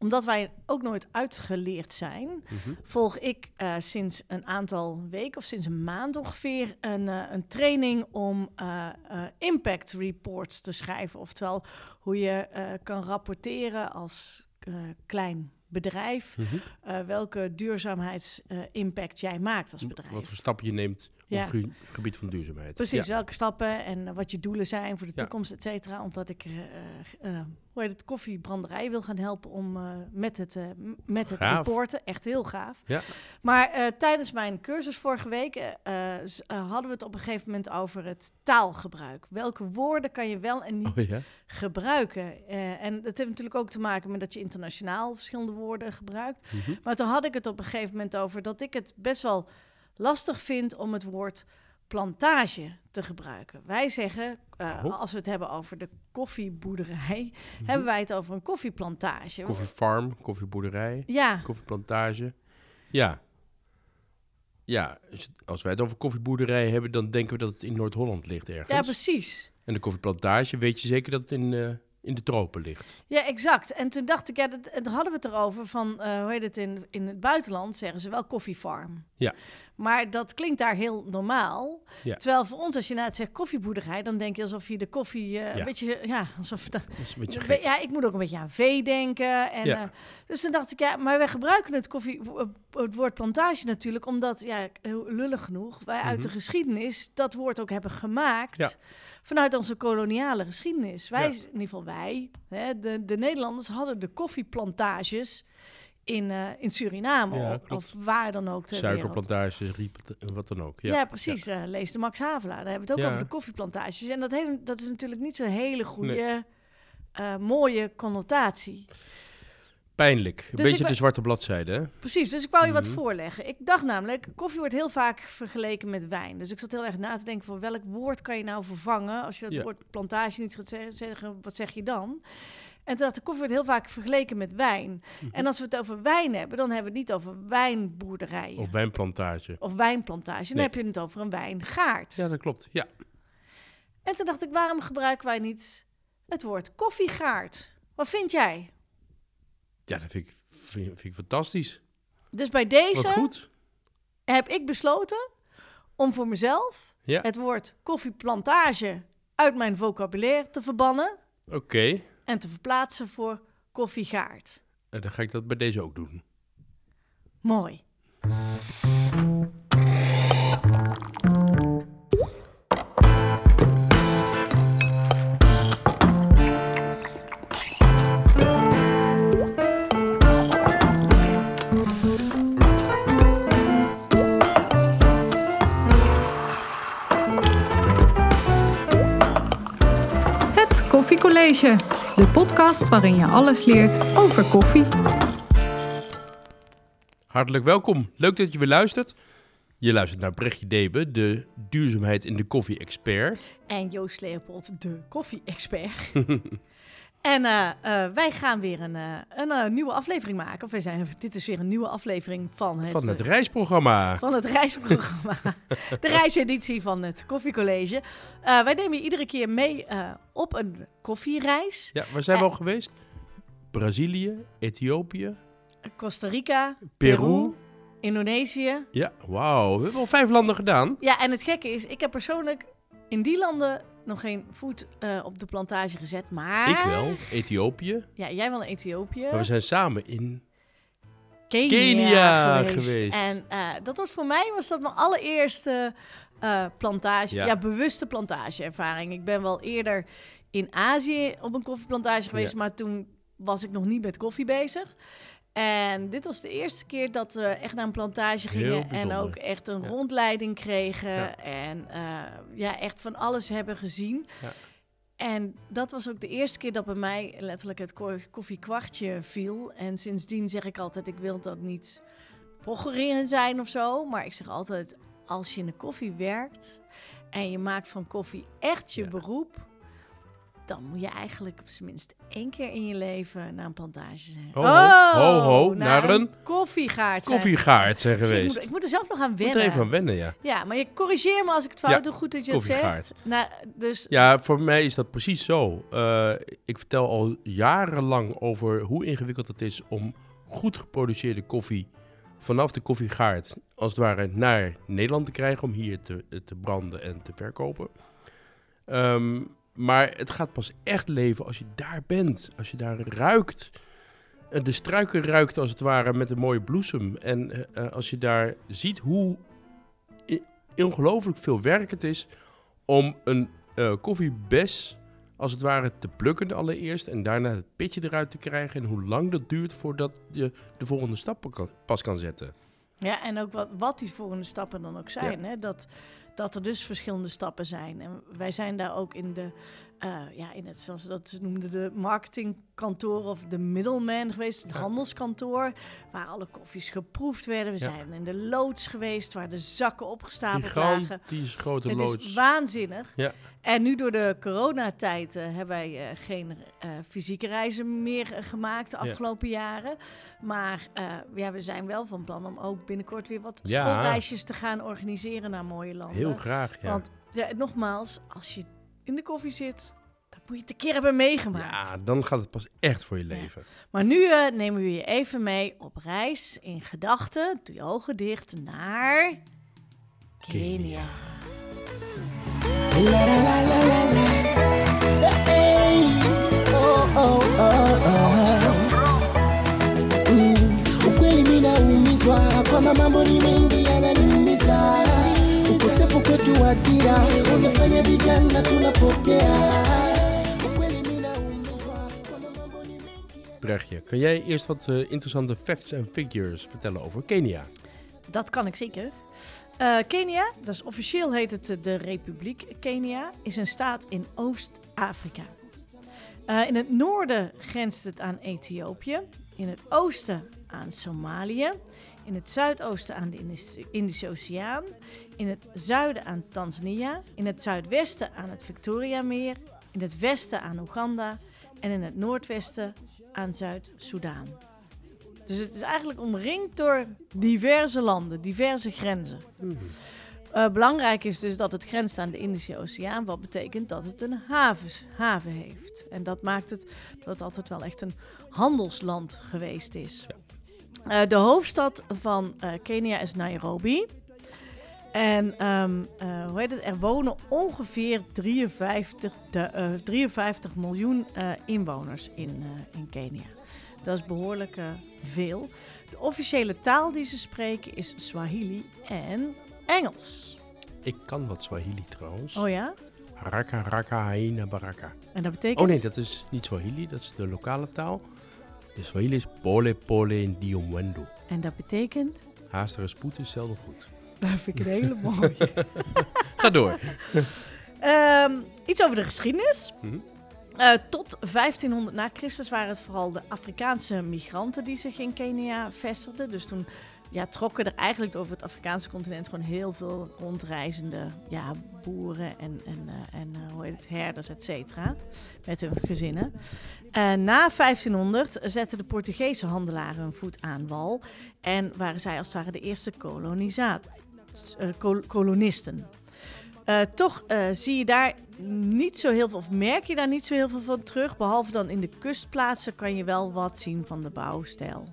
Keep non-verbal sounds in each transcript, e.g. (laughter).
omdat wij ook nooit uitgeleerd zijn, Mhm. volg ik eh, sinds een aantal weken of sinds een maand ongeveer een, eh, een training om eh, impact reports te schrijven. Oftewel hoe je kan rapporteren als klein bedrijf Mhm. welke duurzaamheidsimpact jij maakt als bedrijf. Wat voor stappen je neemt Ja. op het gebied van duurzaamheid. Precies, Ja. welke stappen en eh, wat je doelen zijn voor de toekomst, et cetera. Omdat ik eh, eh, hoe heet het, koffiebranderij wil gaan helpen om met het, met het Gaaf. reporten. Echt heel gaaf. Ja. Maar tijdens mijn cursus vorige week hadden we het op een gegeven moment over het taalgebruik. Welke woorden kan je wel en niet Oh ja? gebruiken? En dat heeft natuurlijk ook te maken met dat je internationaal verschillende woorden gebruikt. Mhm. Maar toen had ik het op een gegeven moment over dat ik het best wel lastig vind om het woord plantage te gebruiken. Wij zeggen, eh, Oh. als we het hebben over de koffieboerderij, Mhm. hebben wij het over een koffieplantage. Koffiefarm, koffieboerderij, Ja, koffieplantage. Ja. Ja, als- als wij het over koffieboerderij hebben, dan denken we dat het in Noord-Holland ligt ergens. ja, precies. en de koffieplantage weet je zeker dat het in, eh, in de tropen ligt. Ja, exact. En toen dacht ik, ja, dat, en toen hadden we het erover van, eh, hoe heet het, in, in het buitenland zeggen ze wel koffiefarm. Ja. Maar dat klinkt daar heel normaal. Ja. Terwijl voor ons, als je nou het zegt koffieboerderij, dan denk je alsof je de koffie, eh, Ja. een beetje, ja, alsof dat, Dat is een beetje Ja, gek. Ja, ik moet ook een beetje aan vee denken. En, Ja. eh, dus dan dacht ik, ja, maar wij gebruiken het, koffie, het woord plantage natuurlijk, omdat, ja, heel lullig genoeg, wij uit de Mhm. geschiedenis dat woord ook hebben gemaakt. Ja. Vanuit onze koloniale geschiedenis. Wij, Ja. in ieder geval wij, hè, de, de Nederlanders hadden de koffieplantages in, eh, in Suriname. Ja, of, waar dan ook ter wereld. Suikerplantage, riep, wat dan ook. Ja, Ja, precies. eh, lees de Max Havelaar. Daar hebben we het ook Ja. over de koffieplantages. En dat, heeft, dat is natuurlijk niet zo'n hele goede, eh, mooie connotatie. Pijnlijk. Een Dus beetje de zwarte bladzijde, hè? Precies, dus ik wou je wat Mhm. voorleggen. Ik dacht namelijk, koffie wordt heel vaak vergeleken met wijn. Dus ik zat heel erg na te denken van welk woord kan je nou vervangen? Als je dat Ja. woord plantage niet gaat ze- zeggen, wat zeg je dan? En toen dacht ik, koffie wordt heel vaak vergeleken met wijn. Mhm. En als we het over wijn hebben, dan hebben we het niet over wijnboerderijen. Of wijnplantage. Of wijnplantage. Dan Nee. heb je het over een wijngaard. Ja, dat klopt. Ja. En toen dacht ik, waarom gebruiken wij niet het woord koffiegaard? Wat vind jij? Ja, dat vind ik, vind, vind ik fantastisch. Dus bij Wat deze goed. heb ik besloten om voor mezelf Ja, het woord koffieplantage uit mijn vocabulaire te verbannen oké. en te verplaatsen voor koffiegaard. En dan ga ik dat bij deze ook doen. Mooi. Koffiecollege, de podcast waarin je alles leert over koffie. Hartelijk welkom. Leuk dat je weer luistert. Je luistert naar Brechtje Debe, de duurzaamheid in de koffie-expert. En Joost Leopold, de koffie-expert. (laughs) en eh, eh, wij gaan weer een, eh, een nieuwe aflevering maken. Of wij zijn, dit is weer een nieuwe aflevering van het, Van het reisprogramma. van het reisprogramma. (laughs) de reiseditie van het Koffiecollege. Wij nemen je iedere keer mee op een koffiereis. Ja, waar zijn we al geweest? Brazilië, Ethiopië, Costa Rica, Peru. Peru, Indonesië. Ja, wauw. We hebben al vijf landen gedaan. Ja, en het gekke is, ik heb persoonlijk in die landen nog geen voet eh, op de plantage gezet. Maar... Ik wel. Ethiopië. Ja, jij wel in Ethiopië. Maar we zijn samen in... Kenia, Kenia geweest. geweest. En eh, dat was voor mij was dat mijn allereerste eh, plantage, ja. Ja. bewuste plantageervaring. Ik ben wel eerder in Azië op een koffieplantage geweest, Ja. maar toen was ik nog niet met koffie bezig. En dit was de eerste keer dat we echt naar een plantage gingen en ook echt een Ja. rondleiding kregen Ja. en eh, ja, echt van alles hebben gezien. Ja. En dat was ook de eerste keer dat bij mij letterlijk het ko- koffiekwartje viel. En sindsdien zeg ik altijd, ik wil dat niet programmeren zijn of zo. Maar ik zeg altijd, als je in de koffie werkt en je maakt van koffie echt je beroep... dan moet je eigenlijk op zijn minst één keer in je leven naar een plantage zijn. Ho, ho, ho, ho, naar, naar een een koffiegaard zijn. Koffiegaard zijn Zie, Ik moet, ik moet er zelf nog aan Ik moet wennen. er even aan wennen, ja. Ja, maar je corrigeer me als ik het fout Ja, doe. Goed dat je het koffiegaard. zegt. Nou, dus Ja, voor mij is dat precies zo. Eh, ik vertel al jarenlang over hoe ingewikkeld het is om goed geproduceerde koffie vanaf de koffiegaard als het ware naar Nederland te krijgen om hier te, te branden en te verkopen. Ehm, maar het gaat pas echt leven als je daar bent, als je daar ruikt. Eh, De struiken ruikt als het ware met een mooie bloesem. En eh, eh, als je daar ziet hoe ongelooflijk veel werk het is om een eh, koffiebes als het ware te plukken allereerst en daarna het pitje eruit te krijgen en hoe lang dat duurt voordat je de volgende stap kan- pas kan zetten. Ja, en ook wat, wat die volgende stappen dan ook zijn. Hè? Dat, dat er dus verschillende stappen zijn. En wij zijn daar ook in de, eh, ja, in het, zoals ze dat noemden, de marketingkantoor of de middleman geweest, het Ja. handelskantoor, waar alle koffies geproefd werden. We Ja. zijn in de loods geweest, waar de zakken opgestapeld lagen. Gigantisch grote Het loods. is waanzinnig. Ja. En nu door de coronatijd eh, hebben wij eh, geen eh, fysieke reizen meer gemaakt de Ja. afgelopen jaren. Maar ja, we zijn wel van plan om ook binnenkort weer wat Ja. schoolreisjes te gaan organiseren naar mooie landen. Heel graag, ja. Want ja, nogmaals, als je in de koffie zit, dan moet je het een keer hebben meegemaakt. ja, dan gaat het pas echt voor je Ja. leven. Maar nu nemen we je even mee op reis in gedachten, doe je ogen dicht, naar Kenia. Kenia. Ukweli mimi naumizwa kwamba mambo ni mengi yananiumiza. Ukosefu kwetu wa dira unafanya vijana tunapotea. Brechtje, kan jij eerst wat eh, interessante facts en figures vertellen over Kenia? Dat kan ik zeker. Eh, Kenia, dat is officieel heet het eh, de Republiek Kenia, is een staat in Oost-Afrika. Eh, in het noorden grenst het aan Ethiopië, in het oosten aan Somalië, in het zuidoosten aan de Indis- Indische Oceaan, in het zuiden aan Tanzania, in het zuidwesten aan het Victoriameer, in het westen aan Oeganda en in het noordwesten aan Zuid-Soedan. Dus het is eigenlijk omringd door diverse landen, diverse grenzen. Eh, belangrijk is dus dat het grenst aan de Indische Oceaan, wat betekent dat het een havens, haven heeft. En dat maakt het dat het altijd wel echt een handelsland geweest is. Eh, de hoofdstad van eh, Kenia is Nairobi. En ehm, eh, hoe heet het? er wonen ongeveer 53, de, eh, 53 miljoen inwoners in, in Kenia. Dat is behoorlijk eh, veel. De officiële taal die ze spreken is Swahili en Engels. Ik kan wat Swahili trouwens. Oh ja? Raka raka haina baraka. En dat betekent... Oh nee, dat is niet Swahili, dat is de lokale taal. De Swahili is pole pole ndiomwendo. En dat betekent... Haastere spoed is zelden goed. (laughs) Dat vind ik een hele mooie. (laughs) Ga door. Ehm, iets over de geschiedenis. Mhm. Eh, tot 1500 na Christus waren het vooral de Afrikaanse migranten die zich in Kenia vestigden. Dus toen ja, trokken er eigenlijk over het Afrikaanse continent gewoon heel veel rondreizende ja, boeren en, en, eh, en eh, hoe heet het, herders, et cetera, met hun gezinnen. Na 1500 zetten de Portugese handelaren hun voet aan wal en waren zij als het ware de eerste kolonisa- kol- kolonisten. Eh, toch eh, zie je daar niet zo heel veel, of merk je daar niet zo heel veel van terug. Behalve dan in de kustplaatsen kan je wel wat zien van de bouwstijl.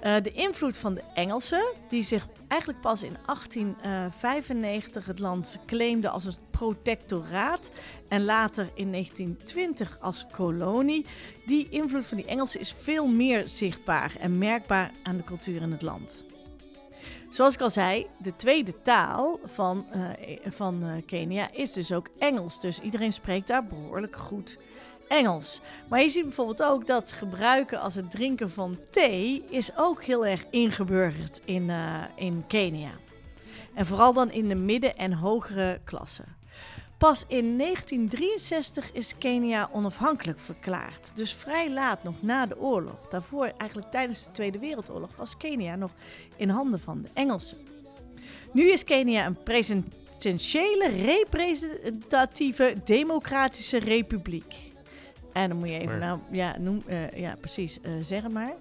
Eh, de invloed van de Engelsen, die zich eigenlijk pas in 1895 het land claimde als een protectoraat en later in 1920 als kolonie. Die invloed van die Engelsen is veel meer zichtbaar en merkbaar aan de cultuur in het land. Zoals ik al zei, de tweede taal van, eh, van eh, Kenia is dus ook Engels. Dus iedereen spreekt daar behoorlijk goed Engels. Maar je ziet bijvoorbeeld ook dat gebruiken als het drinken van thee is ook heel erg ingeburgerd in, eh, in Kenia. En vooral dan in de midden- en hogere klassen. Pas in 1963 is Kenia onafhankelijk verklaard. Dus vrij laat nog na de oorlog. Daarvoor, eigenlijk tijdens de Tweede Wereldoorlog, was Kenia nog in handen van de Engelsen. Nu is Kenia een presentiële, representatieve, democratische republiek. En dan moet je even, Maar- nou ja, noem, eh, ja precies, eh, zeg het maar.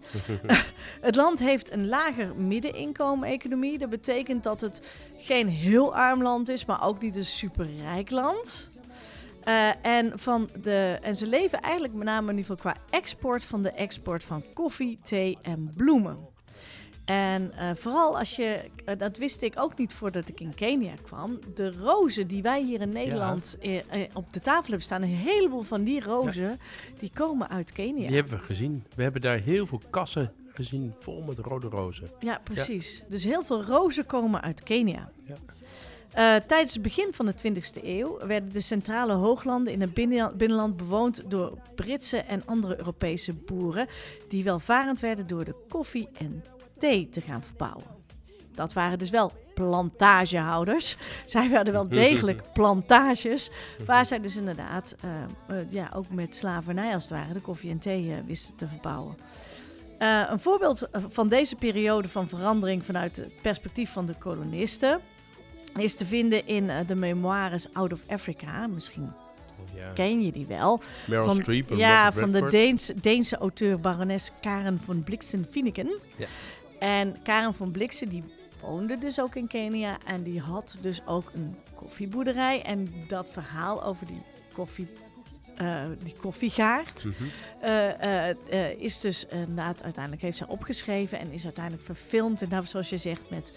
(laughs) het land heeft een lager middeninkomen-economie. Dat betekent dat het geen heel arm land is, maar ook niet een superrijk land. Eh, en, van de, en ze leven eigenlijk met name in ieder geval qua export van de export van koffie, thee en bloemen. En eh, vooral als je, eh, dat wist ik ook niet voordat ik in Kenia kwam, de rozen die wij hier in Nederland eh, op de tafel hebben staan, een heleboel van die rozen, die komen uit Kenia. Die hebben we gezien. We hebben daar heel veel kassen gezien vol met rode rozen. Ja, precies. Dus heel veel rozen komen uit Kenia. Ja. Tijdens het begin van de 20e eeuw werden de centrale hooglanden in het binnen- binnenland bewoond door Britse en andere Europese boeren die welvarend werden door de koffie en thee te gaan verbouwen. Dat waren dus wel plantagehouders. (laughs) Zij werden wel degelijk (laughs) plantages, waar zij dus inderdaad eh, eh, ja, ook met slavernij als het ware de koffie en thee eh, wisten te verbouwen. Een voorbeeld van deze periode van verandering vanuit het perspectief van de kolonisten is te vinden in de memoires Out of Africa. Misschien Ja. ken je die wel. Meryl van, Streep en ja, van de. Deense, Deense auteur barones Karen von Blixen-Finneken. Ja. En Karen von Blixen die woonde dus ook in Kenia en die had dus ook een koffieboerderij. En dat verhaal over die koffie... eh, die koffiegaard Mhm. eh, eh, is dus inderdaad uiteindelijk heeft zij opgeschreven en is uiteindelijk verfilmd. En nou, zoals je zegt, met,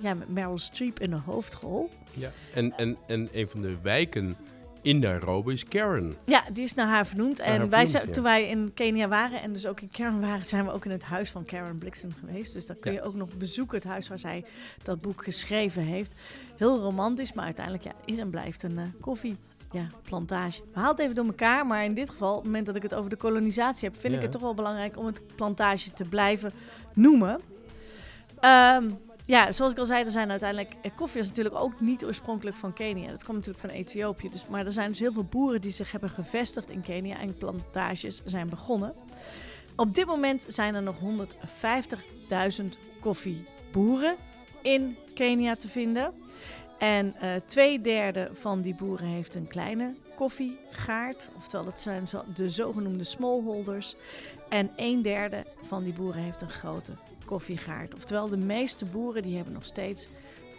ja, met Meryl Streep in de hoofdrol. Ja. En, en, en een van de wijken in Nairobi is Karen. Ja, die is naar haar vernoemd. Naar en haar wij vernoemd, zijn, ja. toen wij in Kenia waren en dus ook in Karen waren, zijn we ook in het huis van Karen Blixen geweest. Dus dan kun je ook nog bezoeken, het huis waar zij dat boek geschreven heeft. Heel romantisch, maar uiteindelijk ja, is en blijft een eh, koffie. Ja, plantage. We het even door elkaar, maar in dit geval, op het moment dat ik het over de kolonisatie heb, vind ik het toch wel belangrijk om het plantage te blijven noemen. Ehm, ja, zoals ik al zei, er zijn uiteindelijk. eh, Koffie is natuurlijk ook niet oorspronkelijk van Kenia. Dat komt natuurlijk van Ethiopië. Dus, maar er zijn dus heel veel boeren die zich hebben gevestigd in Kenia en plantages zijn begonnen. Op dit moment zijn er nog 150.000 koffieboeren in Kenia te vinden. En eh twee derde van die boeren heeft een kleine koffiegaard. Oftewel, dat zijn de zogenoemde smallholders. En een derde van die boeren heeft een grote koffiegaard. Oftewel, de meeste boeren die hebben nog steeds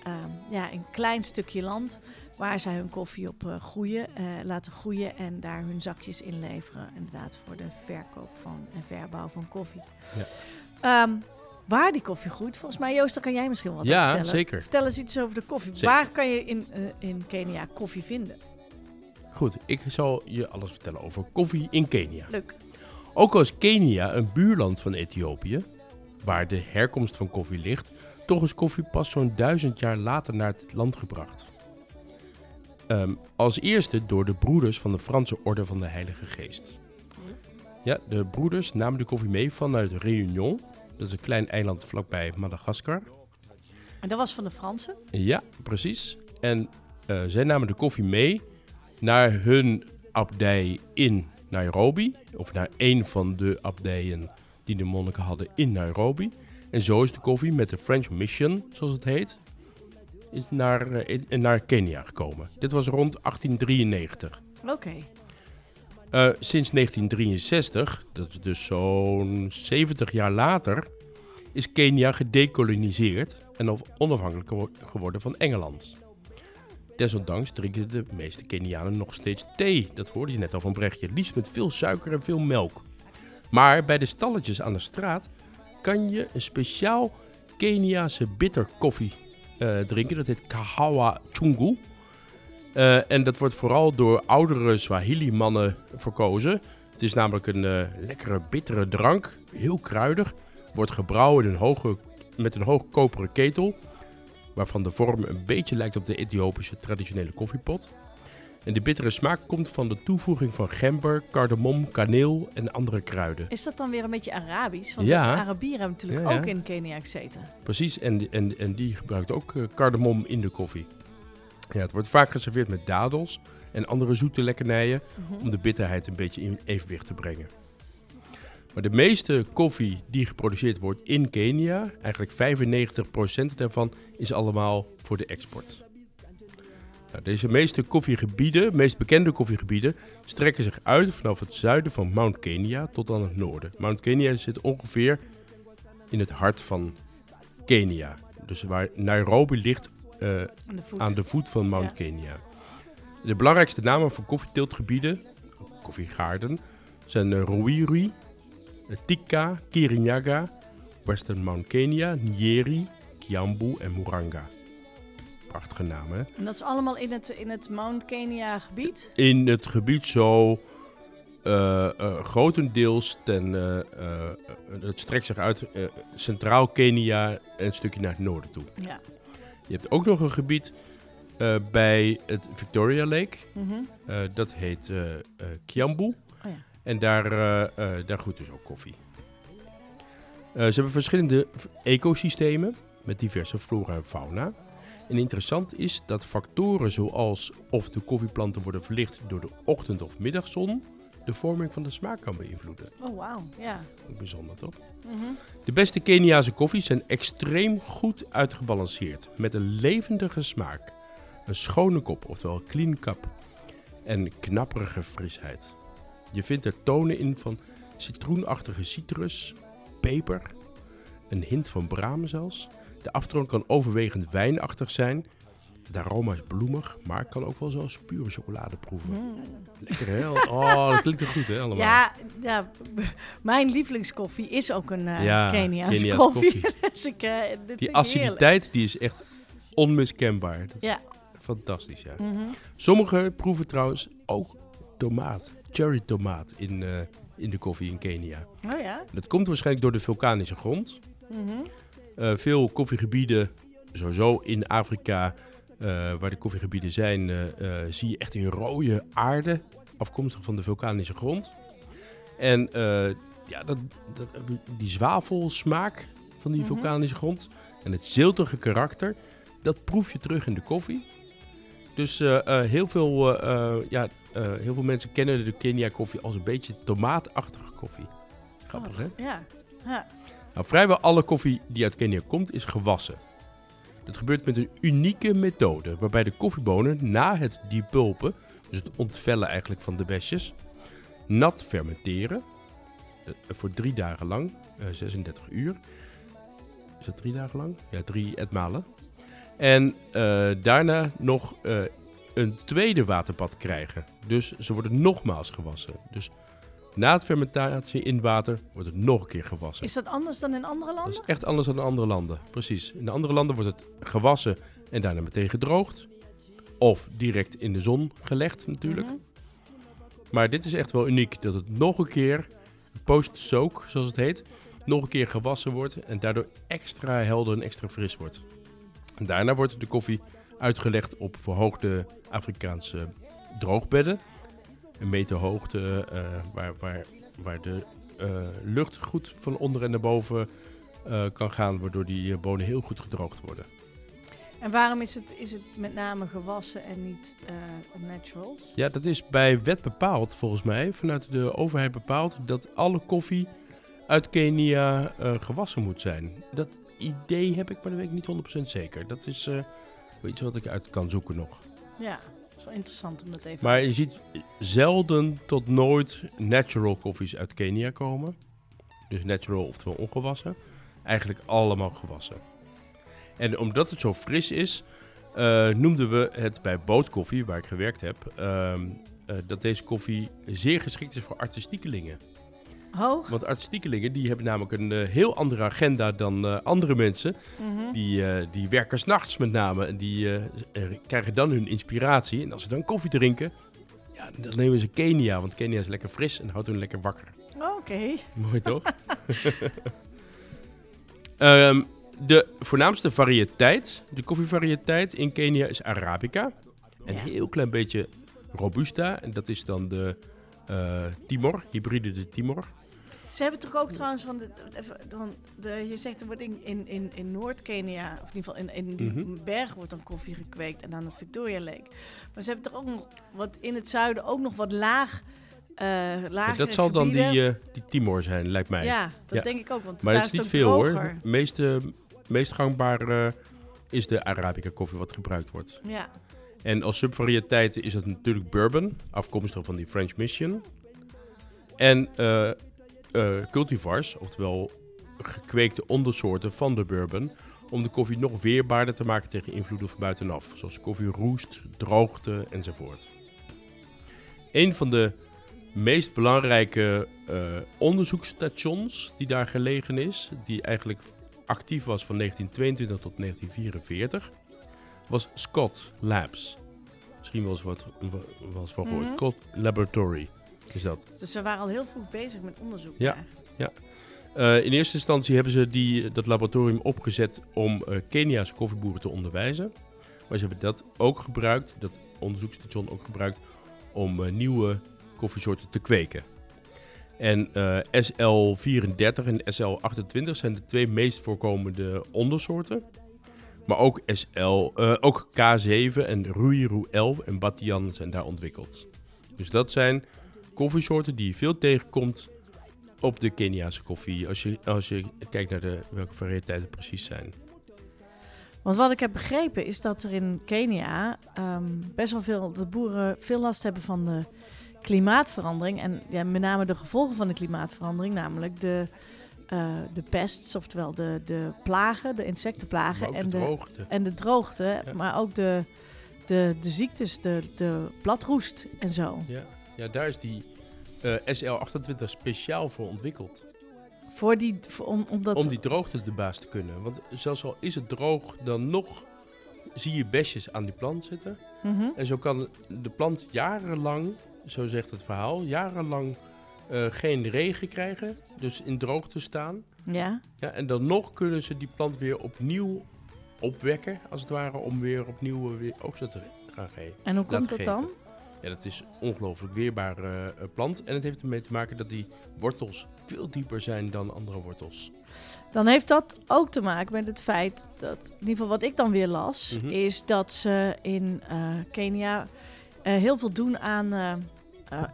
ehm, ja, een klein stukje land waar zij hun koffie op eh, groeien, eh, laten groeien en daar hun zakjes in leveren. Inderdaad, voor de verkoop van en verbouw van koffie. Ja. Ehm, waar die koffie groeit, volgens mij, Joost, daar kan jij misschien wat Ja, over vertellen. zeker. Vertel eens iets over de koffie. Zeker. Waar kan je in, eh, in Kenia koffie vinden? Goed, ik zal je alles vertellen over koffie in Kenia. Leuk. Ook al is Kenia een buurland van Ethiopië, waar de herkomst van koffie ligt, toch is koffie pas zo'n duizend jaar later naar het land gebracht. Ehm, als eerste door de broeders van de Franse Orde van de Heilige Geest. Ja, de broeders namen de koffie mee vanuit Réunion, dat is een klein eiland vlakbij Madagaskar. En dat was van de Fransen. Ja, precies. En eh, zij namen de koffie mee naar hun abdij in Nairobi. Of naar een van de abdijen die de monniken hadden in Nairobi. En zo is de koffie met de French Mission, zoals het heet, is naar, eh, in- naar Kenia gekomen. Dit was rond 1893. Oké. Eh, sinds 1963, dat is dus zo'n 70 jaar later, is Kenia gedecoloniseerd en onafhankelijk gewo- geworden van Engeland. Desondanks drinken de meeste Kenianen nog steeds thee. Dat hoorde je net al van Brechtje. Liefst met veel suiker en veel melk. Maar bij de stalletjes aan de straat kan je een speciaal Keniaanse bitter koffie eh, drinken. Dat heet Kahawa Chungu. Eh, en dat wordt vooral door oudere Swahili-mannen verkozen. Het is namelijk een eh, lekkere, bittere drank. Heel kruidig. Wordt gebrouwen in een hoge, met een hoog koperen ketel. Waarvan de vorm een beetje lijkt op de Ethiopische traditionele koffiepot. En de bittere smaak komt van de toevoeging van gember, cardamom, kaneel en andere kruiden. Is dat dan weer een beetje Arabisch? Want Ja. de Arabieren hebben natuurlijk Ja, ja. ook in Kenia gezeten. Precies, en, en, en die gebruikt ook eh, cardamom in de koffie. Ja, het wordt vaak geserveerd met dadels en andere zoete lekkernijen Mhm. om de bitterheid een beetje in evenwicht te brengen. Maar de meeste koffie die geproduceerd wordt in Kenia, eigenlijk 95% daarvan, is allemaal voor de export. Nou, deze meeste koffiegebieden, meest bekende koffiegebieden, strekken zich uit vanaf het zuiden van Mount Kenya tot aan het noorden. Mount Kenya zit ongeveer in het hart van Kenia. Dus waar Nairobi ligt eh, Aan de voet. aan de voet van Mount Ja. Kenya. De belangrijkste namen voor koffieteeltgebieden, koffiegaarden, zijn uh, Ruiru, eh, Tika, Kirinyaga, Western Mount Kenya, Nyeri, Kiambu en Muranga. Prachtige hè? En dat is allemaal in het, in het Mount Kenya gebied. In het gebied zo eh, eh, grotendeels ten... eh, eh, het strekt zich uit centraal Kenia en een stukje naar het noorden toe. Ja. Je hebt ook nog een gebied bij het Victoria Lake. Mhm. Dat heet Kiambu. Oh ja. En daar, daar groeit dus ook koffie. Ze hebben verschillende ecosystemen met diverse flora en fauna. En interessant is dat factoren zoals of de koffieplanten worden verlicht door de ochtend- of middagzon de vorming van de smaak kan beïnvloeden. Oh, wauw. Ja. Ook bijzonder toch? Mhm. De beste Keniaanse koffies zijn extreem goed uitgebalanceerd. Met een levendige smaak, een schone kop, oftewel clean cup, en knapperige frisheid. Je vindt er tonen in van citroenachtige citrus, peper, een hint van braam zelfs. De afdronk kan overwegend wijnachtig zijn. Het aroma is bloemig, maar kan ook wel zoals pure chocolade proeven. Mm. Lekker hè? Oh, dat klinkt er goed hè allemaal. Ja, ja, (laughs) mijn lievelingskoffie is ook een eh Ja, Keniaanse Keniaanse koffie. koffie. (laughs) dus ik, eh, ik Die heerlijk. aciditeit die is echt onmiskenbaar. Dat Ja. fantastisch, ja. Mhm. Sommigen proeven trouwens ook tomaat, cherry tomaat in, eh, in de koffie in Kenia. Oh ja. Dat komt waarschijnlijk door de vulkanische grond. Mhm. Eh, veel koffiegebieden, sowieso in Afrika, eh, waar de koffiegebieden zijn, eh, eh, zie je echt een rode aarde, afkomstig van de vulkanische grond. En eh, ja, dat, dat, die zwavelsmaak van die Mhm. vulkanische grond en het ziltige karakter, dat proef je terug in de koffie. Dus eh, eh, heel, veel, eh, eh, ja, eh, heel veel mensen kennen de Kenia koffie als een beetje tomaatachtige koffie. Grappig, hè? Ja. ja. Nou, vrijwel alle koffie die uit Kenia komt is gewassen. Dat gebeurt met een unieke methode waarbij de koffiebonen na het depulpen, dus het ontvellen eigenlijk van de besjes, nat fermenteren eh, voor drie dagen lang, eh, 36 uur. Is dat drie dagen lang? Ja, drie etmalen. En eh, daarna nog eh, een tweede waterbad krijgen. Dus ze worden nogmaals gewassen. Dus na het fermentatie in water wordt het nog een keer gewassen. Is dat anders dan in andere Dat landen? is echt anders dan in andere landen. Precies. In de andere landen wordt het gewassen en daarna meteen gedroogd. Of direct in de zon gelegd natuurlijk. Mhm. Maar dit is echt wel uniek. Dat het nog een keer, post-soak zoals het heet, nog een keer gewassen wordt. En daardoor extra helder en extra fris wordt. En daarna wordt de koffie uitgelegd op verhoogde Afrikaanse droogbedden. Een meter hoogte eh, waar, waar, waar de eh, lucht goed van onder en naar boven eh, kan gaan. Waardoor die bonen heel goed gedroogd worden. En waarom is het, is het met name gewassen en niet eh, naturals? Ja, dat is bij wet bepaald volgens mij, vanuit de overheid bepaald, dat alle koffie uit Kenia gewassen moet zijn. Dat idee heb ik, maar dat weet ik niet 100% zeker. Dat is iets wat ik uit kan zoeken nog. Ja, is wel interessant om dat even... Maar je ziet zelden tot nooit natural koffies uit Kenia komen. Dus natural, oftewel ongewassen. Eigenlijk allemaal gewassen. En omdat het zo fris is, eh, noemden we het bij bootkoffie, waar ik gewerkt heb, ehm, eh, dat deze koffie zeer geschikt is voor artistiekelingen. Oh, Want artistiekelingen die hebben namelijk een eh, heel andere agenda dan eh, andere mensen. mhm. Die, eh, die werken s'nachts met name en die krijgen dan hun inspiratie. En als ze dan koffie drinken, ja, dan nemen ze Kenia. Want Kenia is lekker fris en houdt hun lekker wakker. oké. Mooi (laughs) toch? Ehm, de voornaamste variëteit, de koffievariëteit in Kenia is Arabica. Een Ja. heel klein beetje Robusta. En dat is dan de Timor, hybride de Timor. Ze hebben toch ook trouwens van de, van de je zegt er wordt in, in, in, in Noord-Kenia, of in ieder geval in, in die Mhm. bergen wordt dan koffie gekweekt en aan het Victoria Lake. Maar ze hebben toch ook nog wat in het zuiden ook nog wat laag, eh Ja, lagere dat zal dan die, eh, die Timor zijn, lijkt mij. Ja, dat Ja. denk ik ook, want maar daar het is niet veel hoor. droger. Meeste, meest gangbare is de Arabica koffie wat gebruikt wordt. Ja, En als subvariëteiten is het natuurlijk bourbon, afkomstig van die French Mission. En eh, cultivars, oftewel gekweekte ondersoorten van de bourbon, om de koffie nog weerbaarder te maken tegen invloeden van buitenaf, zoals koffieroest, droogte enzovoort. Een van de meest belangrijke eh, onderzoeksstations die daar gelegen is, die eigenlijk actief was van 1922 tot 1944, was Scott Labs. Misschien wel eens wat, eens van gehoord. Mhm. Scott Laboratory is dat. Dus ze waren al heel vroeg bezig met onderzoek. Ja. daar. Eh, in eerste instantie hebben ze die, dat laboratorium opgezet om eh, Kenia's koffieboeren te onderwijzen. Maar ze hebben dat ook gebruikt, dat onderzoeksstation ook gebruikt, om eh, nieuwe koffiesoorten te kweken. En eh, SL34 en SL28 zijn de twee meest voorkomende ondersoorten. Maar ook, SL, eh, ook K7 en Ruiru 11 en Batian zijn daar ontwikkeld. Dus dat zijn koffiesoorten die je veel tegenkomt op de Keniaanse koffie. Als je, als je kijkt naar de, welke variëteiten het precies zijn. Want wat ik heb begrepen is dat er in Kenia ehm, best wel veel dat boeren veel last hebben van de klimaatverandering. En ja, met name de gevolgen van de klimaatverandering, namelijk de, eh, de pests, oftewel de, de plagen, de insectenplagen en de de, droogte. en de droogte, Ja. maar ook de, de, de ziektes, de, de bladroest en zo. Ja, ja daar is die eh, SL28 speciaal voor ontwikkeld. Voor die, voor, om, omdat, Om die droogte de baas te kunnen. Want zelfs al is het droog, dan nog zie je besjes aan die plant zitten. Mhm. En zo kan de plant jarenlang, zo zegt het verhaal, jarenlang eh, geen regen krijgen. Dus in droogte staan. Ja, Ja, en dan nog kunnen ze die plant weer opnieuw opwekken, als het ware, om weer opnieuw weer oogsten te gaan geven. en hoe komt dat dan? Ja, dat is een ongelooflijk weerbare eh, plant. En het heeft ermee te maken dat die wortels veel dieper zijn dan andere wortels. Dan heeft dat ook te maken met het feit dat, in ieder geval wat ik dan weer las, Mhm. is dat ze in eh, Kenia eh, heel veel doen aan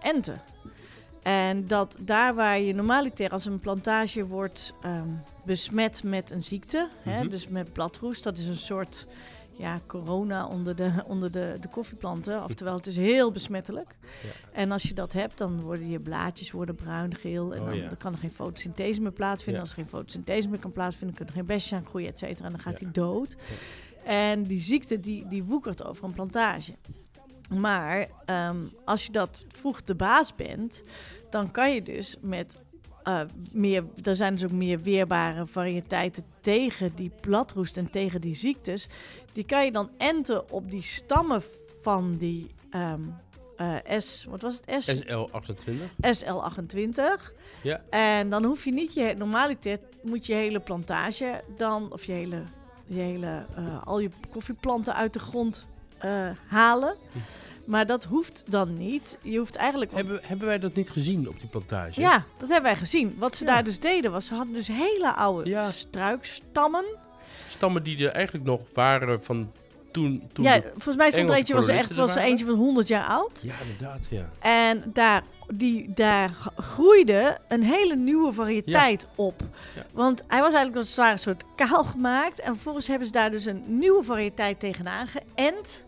enten. En dat daar waar je normaliter als een plantage wordt ehm, besmet met een ziekte, hè, Mhm. dus met bladroest, dat is een soort ja, corona onder de, onder de, de koffieplanten. Oftewel, het is heel besmettelijk. Ja. En als je dat hebt, dan worden je blaadjes worden bruin, geel. En Oh, dan, ja. dan kan er geen fotosynthese meer plaatsvinden. Ja. Als er geen fotosynthese meer kan plaatsvinden, kunnen er geen besjes aan groeien, et cetera. En dan gaat hij dood. En die ziekte, die, die woekert over een plantage. Maar ehm, als je dat vroeg de baas bent, dan kan je dus met eh, meer, er zijn dus ook meer weerbare variëteiten tegen die bladroest en tegen die ziektes. Die kan je dan enten op die stammen van die ehm, eh, S, wat was het? S, SL28. SL28. Ja. En dan hoef je niet je normaliter moet je hele plantage dan, of je hele, je hele eh, al je koffieplanten uit de grond halen. Maar dat hoeft dan niet. Je hoeft eigenlijk. Hebben, hebben wij dat niet gezien op die plantage? ja, dat hebben wij gezien. Wat ze Ja. daar dus deden was, ze hadden dus hele oude Ja. struikstammen. Stammen die er eigenlijk nog waren van toen... toen Ja, volgens mij stond eentje was er echt was er eentje van 100 jaar oud. ja inderdaad, ja. En daar, die, daar groeide een hele nieuwe variëteit op. Ja. Want hij was eigenlijk als het ware een soort kaal gemaakt. En vervolgens hebben ze daar dus een nieuwe variëteit tegenaan geënt.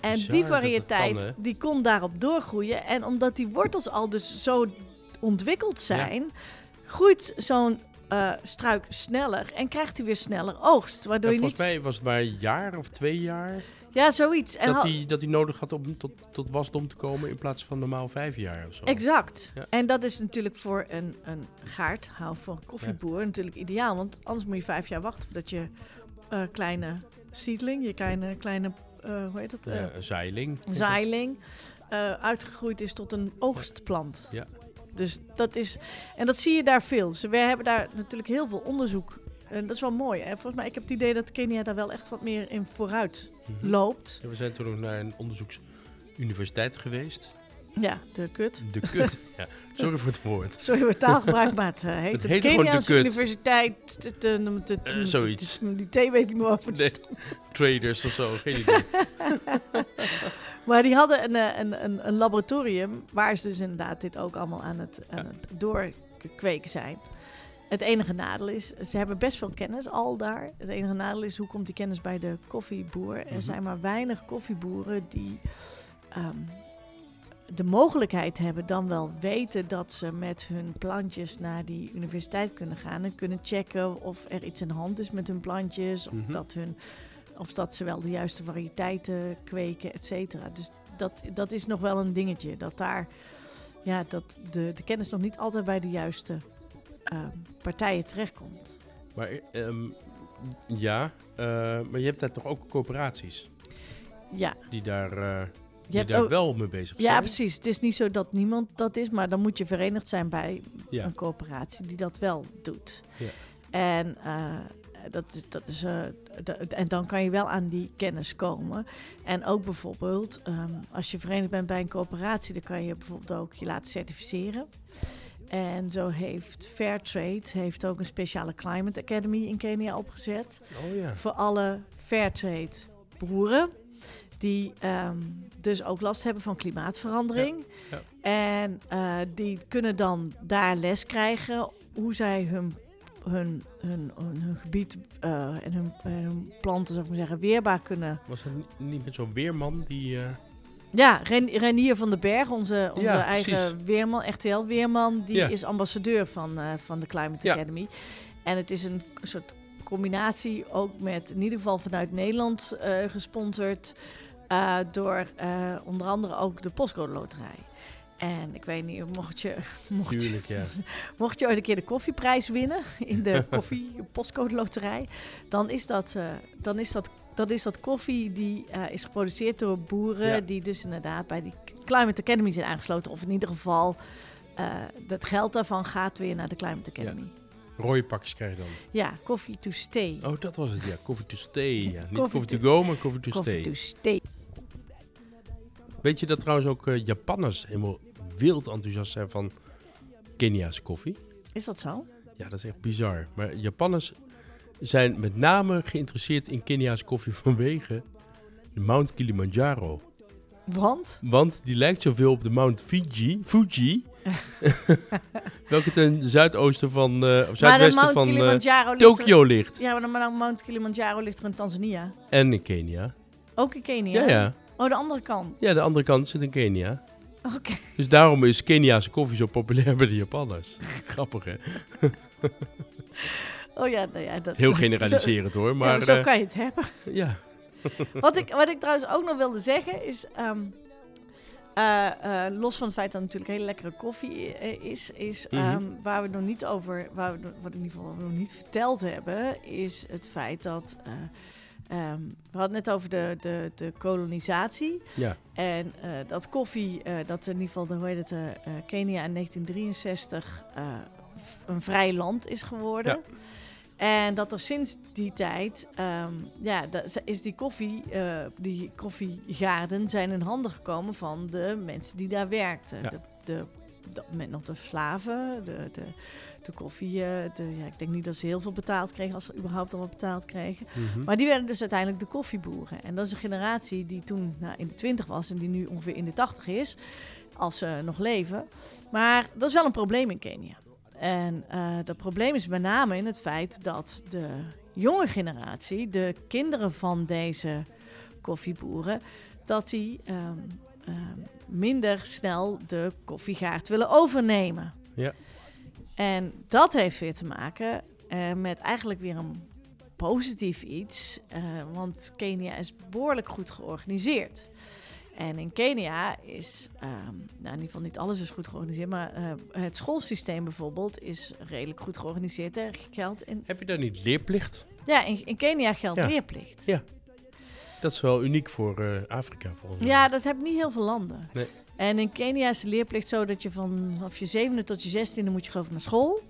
En Bizar die variëteit kan, die kon daarop doorgroeien. En omdat die wortels al dus zo ontwikkeld zijn, groeit zo'n eh, struik sneller en krijgt hij weer sneller oogst. Waardoor Ja, je volgens niet... mij was het maar een jaar of twee jaar Ja, zoiets. En dat hij dat hij nodig had om tot, tot wasdom te komen in plaats van normaal vijf jaar of zo. Exact. Ja. En dat is natuurlijk voor een, een gaardhouw, voor een koffieboer natuurlijk ideaal. Want anders moet je vijf jaar wachten voordat je eh, kleine seedling, je kleine, kleine hoe heet dat? Eh, een zeiling. zaailing, eh, uitgegroeid is tot een oogstplant. Ja. Dus dat is, en dat zie je daar veel. Ze we hebben daar natuurlijk heel veel onderzoek. En dat is wel mooi. Hè? Volgens mij, ik heb het idee dat Kenia daar wel echt wat meer in vooruit Mhm. loopt. Ja, we zijn toen nog naar een onderzoeksuniversiteit geweest. Ja, de kut. De kut. ja. Sorry voor het woord. Sorry voor taalgebruik, maar het eh, heet Het het, heet de Keniaanse. Universiteit. t- Eh, t- zoiets. Die thee weet ik niet meer over. Nee. Traders of zo, geen idee. (laughs) Maar die hadden een, eh, een, een, een laboratorium waar ze dus inderdaad dit ook allemaal aan het, aan het doorkweken zijn. Het enige nadeel is, ze hebben best veel kennis al daar. Het enige nadeel is, hoe komt die kennis bij de koffieboer? Er Mhm. zijn maar weinig koffieboeren die ehm, de mogelijkheid hebben, dan wel weten dat ze met hun plantjes naar die universiteit kunnen gaan en kunnen checken of er iets aan de hand is met hun plantjes, of, Mhm. dat, hun, of dat ze wel de juiste variëteiten kweken, et cetera. Dus dat, dat is nog wel een dingetje, dat daar ja, dat de, de kennis nog niet altijd bij de juiste ehm, partijen terechtkomt. Maar ehm, ja, eh, maar je hebt daar toch ook coöperaties Ja, die daar, eh, je hebt daar ook, wel mee bezig ja, precies. Het is niet zo dat niemand dat is, maar dan moet je verenigd zijn bij Ja. een coöperatie die dat wel doet. Ja. En eh, dat is, dat is, eh, en dan kan je wel aan die kennis komen. En ook bijvoorbeeld, ehm, als je verenigd bent bij een coöperatie, dan kan je bijvoorbeeld ook je laten certificeren. En zo heeft Fairtrade heeft ook een speciale Climate Academy in Kenia opgezet Oh ja. voor alle Fairtrade boeren. Die ehm, dus ook last hebben van klimaatverandering. Ja, En eh, die kunnen dan daar les krijgen hoe zij hun, hun, hun, hun, hun gebied eh, en hun, hun planten, zou ik maar zeggen, weerbaar kunnen. Was dat niet- met zo'n weerman die... eh, Ja, Ren, Renier van den Berg, onze, onze Ja, eigen precies. weerman, RTL-weerman, die Ja. is ambassadeur van, van de Climate Ja. Academy. En het is een soort combinatie ook met, in ieder geval vanuit Nederland gesponsord, eh, door eh, onder andere ook de Postcode Loterij. En ik weet niet, mocht je, (laughs) mocht, je, Tuurlijk, ja. (laughs) mocht je ooit een keer de koffieprijs winnen in de (laughs) koffie Postcode Loterij, dan is dat, eh, dan is dat, dan is dat koffie die is geproduceerd door boeren Ja. die dus inderdaad bij die Climate Academy zijn aangesloten. Of in ieder geval, dat geld daarvan gaat weer naar de Climate Academy. Rode pakjes krijg je dan. Ja, coffee to stay. Oh, dat was het, ja. Coffee to stay. Ja. Niet Coffee coffee to to- go, maar coffee to coffee stay. to stay. Weet je dat trouwens ook eh, Japanners helemaal wild enthousiast zijn van Keniaanse koffie? Is dat zo? Ja, dat is echt bizar. Maar Japanners zijn met name geïnteresseerd in Keniaanse koffie (laughs) vanwege de Mount Kilimanjaro. Want? Want die lijkt zoveel op de Mount Fiji, Fuji. (laughs) (laughs) welke ten zuidoosten van, eh, of zuidwesten van eh, ligt er- Tokio ligt. Ja, maar de Mount Kilimanjaro ligt er in Tanzania. En in Kenia. Ook in Kenia? Ja, ja. Oh, de andere kant. Ja, de andere kant zit in Kenia. Oké. Dus daarom is Keniaanse koffie zo populair bij de Japanners. (laughs) Grappig, hè? (laughs) Oh ja, nou ja dat, Heel (laughs) generaliserend, hoor. Zo, Maar ja, zo eh, kan je het hebben. ja, Wat ik, wat ik trouwens ook nog wilde zeggen is... ehm, eh, eh, los van het feit dat het natuurlijk hele lekkere koffie is... is Mhm. ehm, waar we nog niet over... Waar we, wat in ieder geval nog niet verteld hebben... is het feit dat... eh, ehm, we hadden net over de, de, de kolonisatie. ja. En eh, dat koffie, eh, dat in ieder geval, de, hoe heet het, eh, Kenia in 1963 eh, v- een vrij land is geworden. En dat er sinds die tijd, ehm, ja, is die koffie, die koffiegaarden zijn in handen gekomen van de mensen die daar werkten. Ja. De, de, op dat moment nog de slaven, de, de, de koffie, de, ja, ik denk niet dat ze heel veel betaald kregen, als ze überhaupt al wat betaald kregen. Mhm. Maar die werden dus uiteindelijk de koffieboeren. En dat is een generatie die toen nou, in de 20 was en die nu ongeveer in de 80 is, als ze nog leven. Maar dat is wel een probleem in Kenia. En eh, dat probleem is met name in het feit dat de jonge generatie, de kinderen van deze koffieboeren, dat die ehm, ehm, minder snel de koffiegaard willen overnemen. Ja. En dat heeft weer te maken eh, met eigenlijk weer een positief iets. eh, want Kenia is behoorlijk goed georganiseerd. En in Kenia is, ehm, nou in ieder geval niet alles is goed georganiseerd, maar eh, het schoolsysteem bijvoorbeeld is redelijk goed georganiseerd. Er geldt in, Heb je daar niet leerplicht? ja, in, in Kenia geldt Ja. leerplicht. Ja. Dat is wel uniek voor eh, Afrika volgens mij. Ja, dat hebben niet heel veel landen. Nee. En in Kenia is de leerplicht zo dat je vanaf je zevende tot je zestiende moet je geloof ik naar school.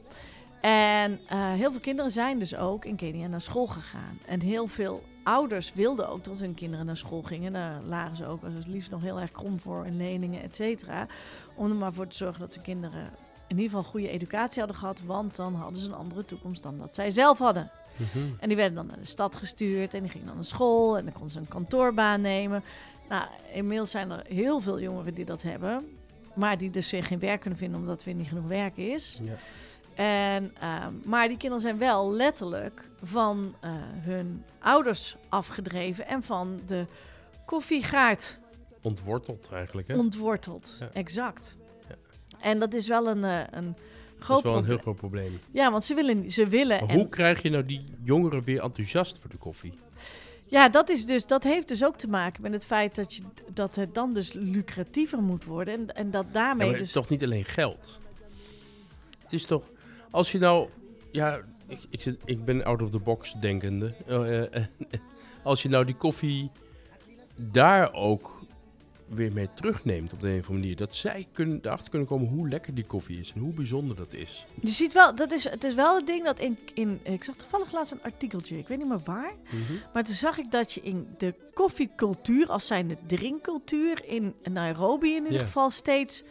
En eh, heel veel kinderen zijn dus ook in Kenia naar school gegaan. En heel veel ouders wilden ook dat hun kinderen naar school gingen. Daar lagen ze ook als het liefst nog heel erg krom voor in leningen, et cetera. Om er maar voor te zorgen dat de kinderen in ieder geval goede educatie hadden gehad. Want dan hadden ze een andere toekomst dan dat zij zelf hadden. Mhm. En die werden dan naar de stad gestuurd en die gingen dan naar school en dan konden ze een kantoorbaan nemen. Nou, inmiddels zijn er heel veel jongeren die dat hebben, maar die dus weer geen werk kunnen vinden omdat er weer niet genoeg werk is. Ja. En, ehm, maar die kinderen zijn wel letterlijk van eh, hun ouders afgedreven en van de koffiegaard Ontworteld eigenlijk, hè? ontworteld. Ja. Exact. Ja. En dat is wel een, eh, een dat is wel een heel groot probleem. Ja, want ze willen, ze willen Maar en hoe krijg je nou die jongeren weer enthousiast voor de koffie? Ja, dat, is dus, dat heeft dus ook te maken met het feit dat, je, dat het dan dus lucratiever moet worden. En, en dat Ja, daarmee maar het dus... is toch niet alleen geld? Het is toch... Als je nou... Ja, ik, ik, zit, ik ben out of the box denkende. Eh, eh, als je nou die koffie daar ook weer mee terugneemt op de een of andere manier. Dat zij kunnen, erachter kunnen komen hoe lekker die koffie is en hoe bijzonder dat is. Je ziet wel, dat is, het is wel het ding dat in, in... Ik zag toevallig laatst een artikeltje, ik weet niet meer waar. Maar toen zag ik dat je in de koffiecultuur, als zijnde drinkcultuur in Nairobi in ieder Ja. geval steeds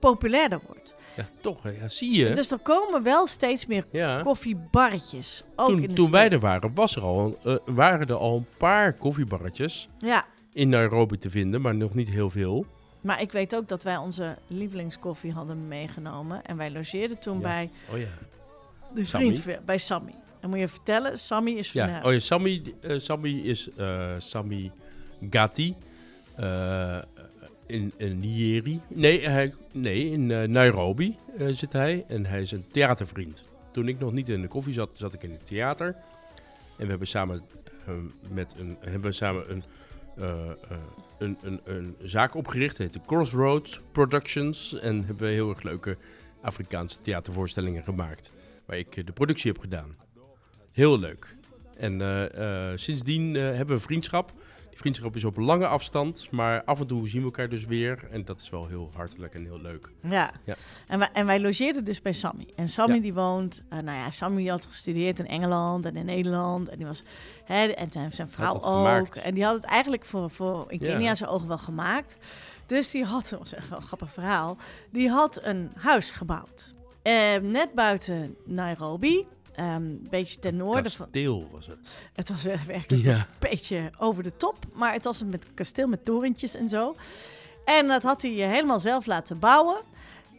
populairder wordt. Ja, toch. Ja, zie je. Dus er komen wel steeds meer ja. koffiebarretjes. Ook in Toen, de toen wij er waren, was er al, eh, waren er al een paar koffiebarretjes Ja, in Nairobi te vinden, maar nog niet heel veel. maar ik weet ook dat wij onze lievelingskoffie hadden meegenomen. En wij logeerden toen Ja. bij Oh ja. de Sammy? vriend bij Sammy. En moet je vertellen, Sammy is van... Ja, eh, oh ja Sammy, eh, Sammy is eh Sammy Gatti. in, in Nyeri. Nee, hij, nee in Nairobi zit hij. En hij is een theatervriend. Toen ik nog niet in de koffie zat, zat ik in het theater. En we hebben samen, met een, hebben we samen een, een, een, een zaak opgericht. Heet Crossroads Productions. En hebben we heel erg leuke Afrikaanse theatervoorstellingen gemaakt. Waar ik eh, de productie heb gedaan. Heel leuk. En eh, eh, sindsdien eh, hebben we vriendschap. Vriendschap is op lange afstand, maar af en toe zien we elkaar dus weer. En dat is wel heel hartelijk en heel leuk. Ja. Ja. En, wij, en wij logeerden dus bij Sammy. En Sammy Ja. die woont, eh, nou ja, Sammy had gestudeerd in Engeland en in Nederland. En die was, hè, en zijn, zijn vrouw ook. gemaakt. En die had het eigenlijk voor, voor in Ja. Kenia zijn ogen wel gemaakt. Dus die had, (laughs) dat was echt wel een grappig verhaal, die had een huis gebouwd. Eh, net buiten Nairobi, een beetje ten noorden van... Kasteel was het. Het was echt werkelijk het was Ja. een beetje over de top. Maar het was een met kasteel met torentjes en zo. En dat had hij eh, helemaal zelf laten bouwen.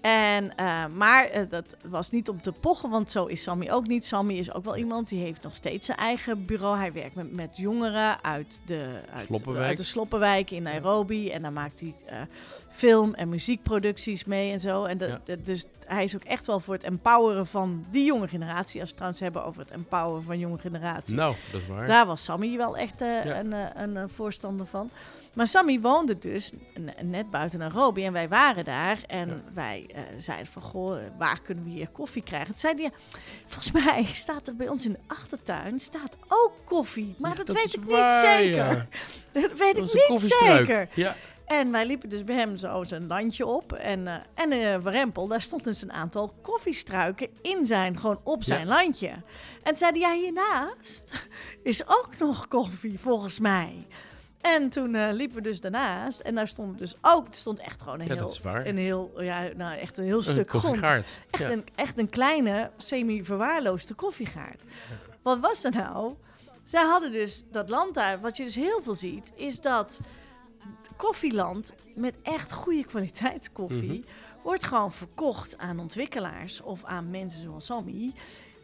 En, eh, maar eh, dat was niet om te pochen, want zo is Sammy ook niet. Sammy is ook wel iemand die heeft nog steeds zijn eigen bureau. Hij werkt met, met jongeren uit de, uit, Sloppenwijk. uit de Sloppenwijk in Nairobi. En daar maakt hij eh, film- en muziekproducties mee en zo. En de, Ja. de- dus hij is ook echt wel voor het empoweren van die jonge generatie. Als we het trouwens hebben over het empoweren van jonge generatie. Nou, dat is waar. Daar was Sammy wel echt eh, Ja. een, eh, een, eh, voorstander van. Maar Sammy woonde dus net buiten Nairobi en wij waren daar. En Ja. wij zeiden van, goh, waar kunnen we hier koffie krijgen? Toen zei hij, ja, volgens mij (laughs) staat er bij ons in de achtertuin staat ook koffie. Maar dat, weet ik waar, niet zeker. (laughs) Dat weet Dat ik een niet zeker. Ja. En wij liepen dus bij hem zo zijn landje op. En, eh en eh Warempel, daar stond dus een aantal koffiestruiken in zijn, gewoon op zijn landje. En toen zei hij, ja, hiernaast is ook nog koffie, volgens mij. En toen eh, liepen we dus daarnaast. En daar stond dus ook, er stond echt gewoon een Ja, heel, een heel, ja, nou echt een heel Een stuk grond. Echt, Ja. een, echt een kleine, semi-verwaarloosde koffiegaard. Wat was er nou? Zij hadden dus dat land daar, wat je dus heel veel ziet, is dat koffieland met echt goede kwaliteitskoffie Mhm. wordt gewoon verkocht aan ontwikkelaars of aan mensen zoals Sammy.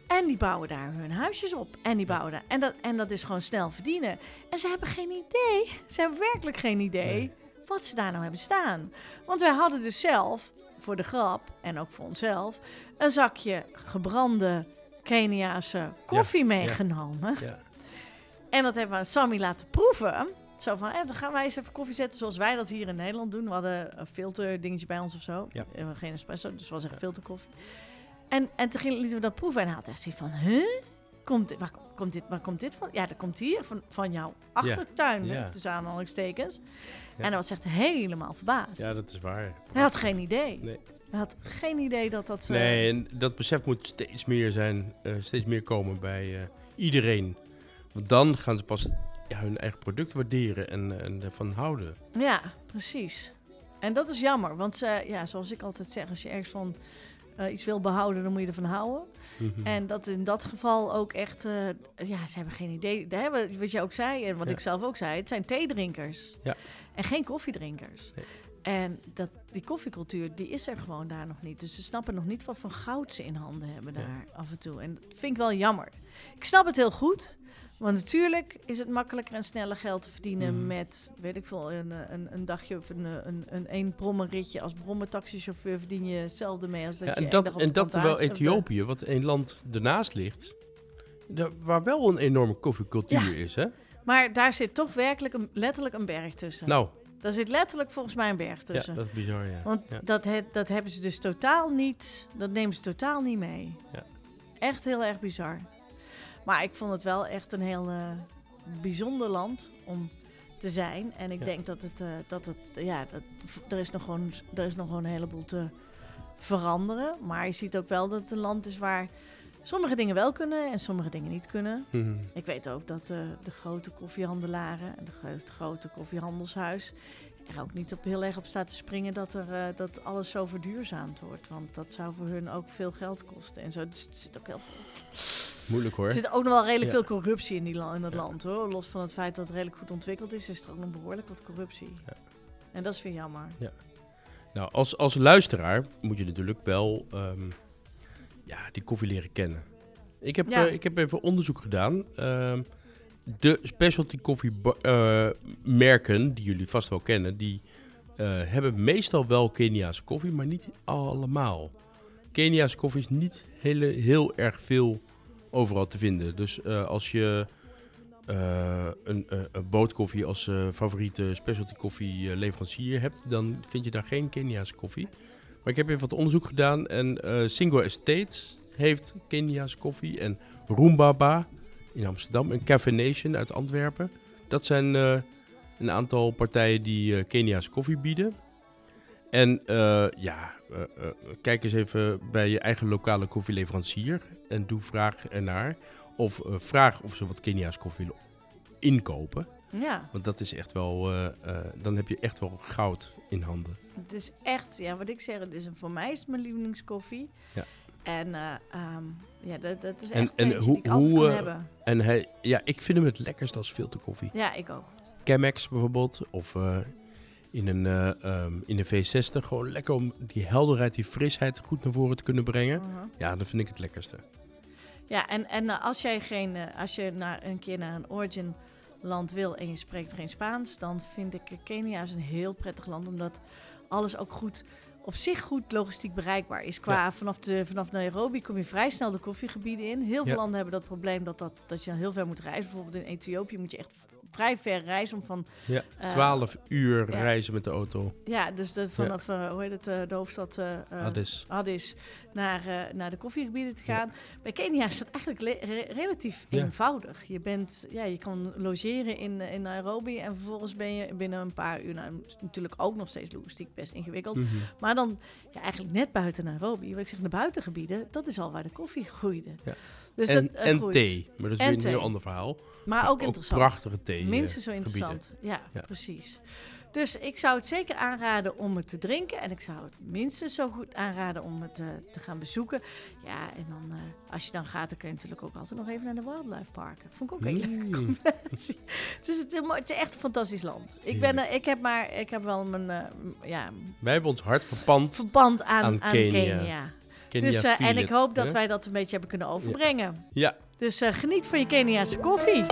En die bouwen daar hun huisjes op. En die bouwen daar. En dat, en dat is gewoon snel verdienen. En ze hebben geen idee. Ze hebben werkelijk geen idee Nee. wat ze daar nou hebben staan. Want wij hadden dus zelf, voor de grap en ook voor onszelf, een zakje gebrande Keniaanse koffie meegenomen. Ja. En dat hebben we aan Sammy laten proeven. Zo van, eh, dan gaan wij eens even koffie zetten zoals wij dat hier in Nederland doen. We hadden een filter dingetje bij ons of zo. Ja. Geen espresso, dus het was echt filterkoffie. En, en toen lieten we dat proeven en hij had echt zoiets van, huh? Komt dit, waar, kom- komt dit, waar komt dit van? Ja, dat komt hier, van, van jouw achtertuin, Ja. hè, tussen aanhalingstekens. Ja. En hij was echt helemaal verbaasd. ja, dat is waar. Hij had geen idee. Nee. Hij had geen idee dat dat... eh, Nee, en dat besef moet steeds meer zijn, eh, steeds meer komen bij eh, iedereen. Want dan gaan ze pas ja, hun eigen product waarderen en, en ervan houden. Ja, precies. En dat is jammer, want ze, ja, zoals ik altijd zeg, als je ergens van eh, iets wil behouden, dan moet je ervan houden. Mhm. En dat in dat geval ook echt, eh, ja, ze hebben geen idee. Daar hebben, wat je ook zei en wat Ja. ik zelf ook zei, het zijn theedrinkers Ja. en geen koffiedrinkers. Nee. En dat, die koffiecultuur, die is er gewoon daar nog niet. Dus ze snappen nog niet wat voor goud ze in handen hebben Ja. daar af en toe. En dat vind ik wel jammer. Ik snap het heel goed. Want natuurlijk is het makkelijker en sneller geld te verdienen Mhm. met, weet ik veel, een, eh, een, een dagje of een, eh, een, een één brommerritje. Als brommertaxichauffeur verdien je hetzelfde mee als dat Ja, je en één dat, en dat terwijl Ethiopië, wat een land ernaast ligt, waar wel een enorme koffiecultuur Ja. is, hè? Maar daar zit toch werkelijk een, letterlijk een berg tussen. Nou, Daar zit letterlijk volgens mij een berg ja, tussen. dat is bizar, ja. Want ja. dat, he- dat hebben ze dus totaal niet, dat nemen ze totaal niet mee. Ja. Echt heel erg bizar. Maar ik vond het wel echt een heel eh, bijzonder land om te zijn. En ik Ja. denk dat het, eh, dat het ja, dat, er, is nog gewoon, er is nog gewoon een heleboel te veranderen. Maar je ziet ook wel dat het een land is waar sommige dingen wel kunnen en sommige dingen niet kunnen. Mhm. Ik weet ook dat eh, de grote koffiehandelaren en de het grote koffiehandelshuis er ook niet op heel erg op staat te springen dat, er, eh, dat alles zo verduurzaamd wordt. Want dat zou voor hun ook veel geld kosten. En zo dus zit ook heel veel. Moeilijk hoor. Er zit ook nog wel redelijk Ja. veel corruptie in, die in dat Ja. land hoor. Los van het feit dat het redelijk goed ontwikkeld is, is er ook nog behoorlijk wat corruptie. Ja. En dat is weer jammer. Nou, als, als luisteraar moet je natuurlijk wel ehm, ja, die koffie leren kennen. Ik heb, Ja. eh, ik heb even onderzoek gedaan. Ehm, de specialty koffie eh, merken, die jullie vast wel kennen, die eh, hebben meestal wel Keniaanse koffie, maar niet allemaal. Keniaanse koffie is niet hele, heel erg veel overal te vinden. Dus eh, als je een, een bootkoffie als favoriete specialty koffie leverancier hebt, dan vind je daar geen Keniaanse koffie. Maar ik heb even wat onderzoek gedaan en Single Estates heeft Keniaanse koffie en Roombaba in Amsterdam en Cafe Nation uit Antwerpen. Dat zijn eh, een aantal partijen die eh, Keniaanse koffie bieden. En eh, ja, kijk eens even bij je eigen lokale koffieleverancier en doe vraag ernaar. Of vraag of ze wat Kenia's koffie willen inkopen. Ja, Want dat is echt wel, dan heb je echt wel goud in handen. het is echt, ja, wat ik zeg, het is een, voor mij is het mijn lievelingskoffie. Ja. En eh, ehm, ja, dat, dat is En- echt en eentje hoe- die ik hoe, kan eh, hebben. En hij, ja, ik vind hem het lekkerst als filterkoffie. Ja, ik ook. Chemex bijvoorbeeld, of eh, in, een, eh, ehm, in een V60. Gewoon lekker om die helderheid, die frisheid goed naar voren te kunnen brengen. Mhm. Ja, dat vind ik het lekkerste. Ja, en, en als jij geen, als je naar, een keer naar een origin land wil en je spreekt geen Spaans, dan vind ik Kenia is een heel prettig land, omdat alles ook goed, op zich goed logistiek bereikbaar is. Qua vanaf, de, vanaf Nairobi kom je vrij snel de koffiegebieden in. Heel veel Ja. landen hebben dat probleem dat, dat, dat je heel ver moet reizen. Bijvoorbeeld in Ethiopië moet je echt vrij ver reizen om van... Ja, eh, 12 uur ja. reizen met de auto. Ja, dus de, vanaf, eh, hoe heet het, eh, de hoofdstad... eh, eh, Addis. Addis naar, eh, naar de koffiegebieden te gaan. Bij Kenia is dat eigenlijk re- relatief eenvoudig. Je, bent, ja, je kan logeren in, eh, in Nairobi en vervolgens ben je binnen een paar uur... Nou, natuurlijk ook nog steeds logistiek best ingewikkeld. Mhm. Maar dan ja, eigenlijk net buiten Nairobi, wat ik zeg, de buitengebieden... dat is al waar de koffie groeide. Ja. Dus en dat, eh, en thee, maar dat is En weer een heel ander verhaal. Maar ook interessant. prachtige thee. eh, Minstens zo interessant. Ja, Ja. precies. Dus ik zou het zeker aanraden om het te drinken. En ik zou het minstens zo goed aanraden om het eh, te gaan bezoeken. Ja, en dan eh, als je dan gaat, dan kun je natuurlijk ook altijd nog even naar de wildlife parken. Vond ik ook een leuke Mm. combinatie. (laughs) Het is, het, is echt een fantastisch land. Ik, ben, ik heb maar, ik heb wel mijn ja, Wij hebben ons hart verpand. verband aan, Aan aan, Kenia. Kenia. Kenia Dus, en ik hoop dat hè? wij dat een beetje hebben kunnen overbrengen. Ja, Dus eh, geniet van je Keniaanse koffie.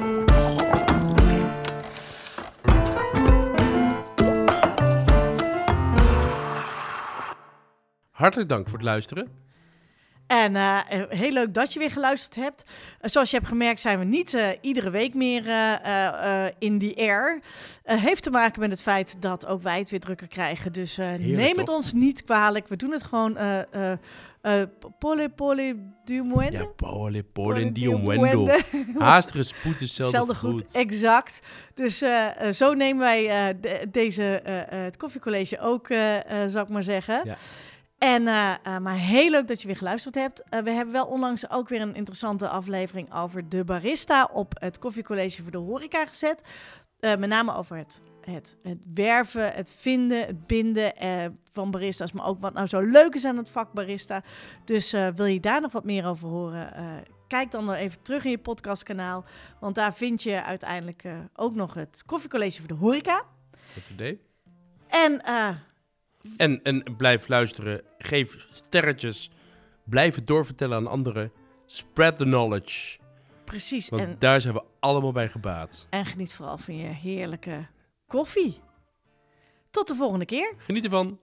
hartelijk dank voor het luisteren. En eh, eh, heel leuk dat je weer geluisterd hebt. Eh, zoals je hebt gemerkt zijn we niet iedere week meer in the air. Heeft te maken met het feit dat ook wij het weer drukker krijgen. Dus neem het ons niet kwalijk. We doen het gewoon uh, pole pole. Ja, pole, pole. Haastige spoed is zelden Hetzelfde goed. goed, exact. Dus zo nemen wij de- deze, het koffiecollege ook, zou ik maar zeggen. Ja. En, eh, eh, maar heel leuk dat je weer geluisterd hebt. Eh, we hebben wel onlangs ook weer een interessante aflevering over de barista op het koffiecollege voor de horeca gezet. Met name over het, het, het werven, het vinden, het binden van barista's. Maar ook wat nou zo leuk is aan het vak barista. Dus wil je daar nog wat meer over horen? kijk dan nog even terug in je podcastkanaal. Want daar vind je uiteindelijk ook nog het koffiecollege voor de horeca. Goed idee. En En, en blijf luisteren. Geef sterretjes. Blijf het doorvertellen aan anderen. Spread the knowledge. Precies. Want En, daar zijn we allemaal bij gebaat. en geniet vooral van je heerlijke koffie. Tot de volgende keer. Geniet ervan.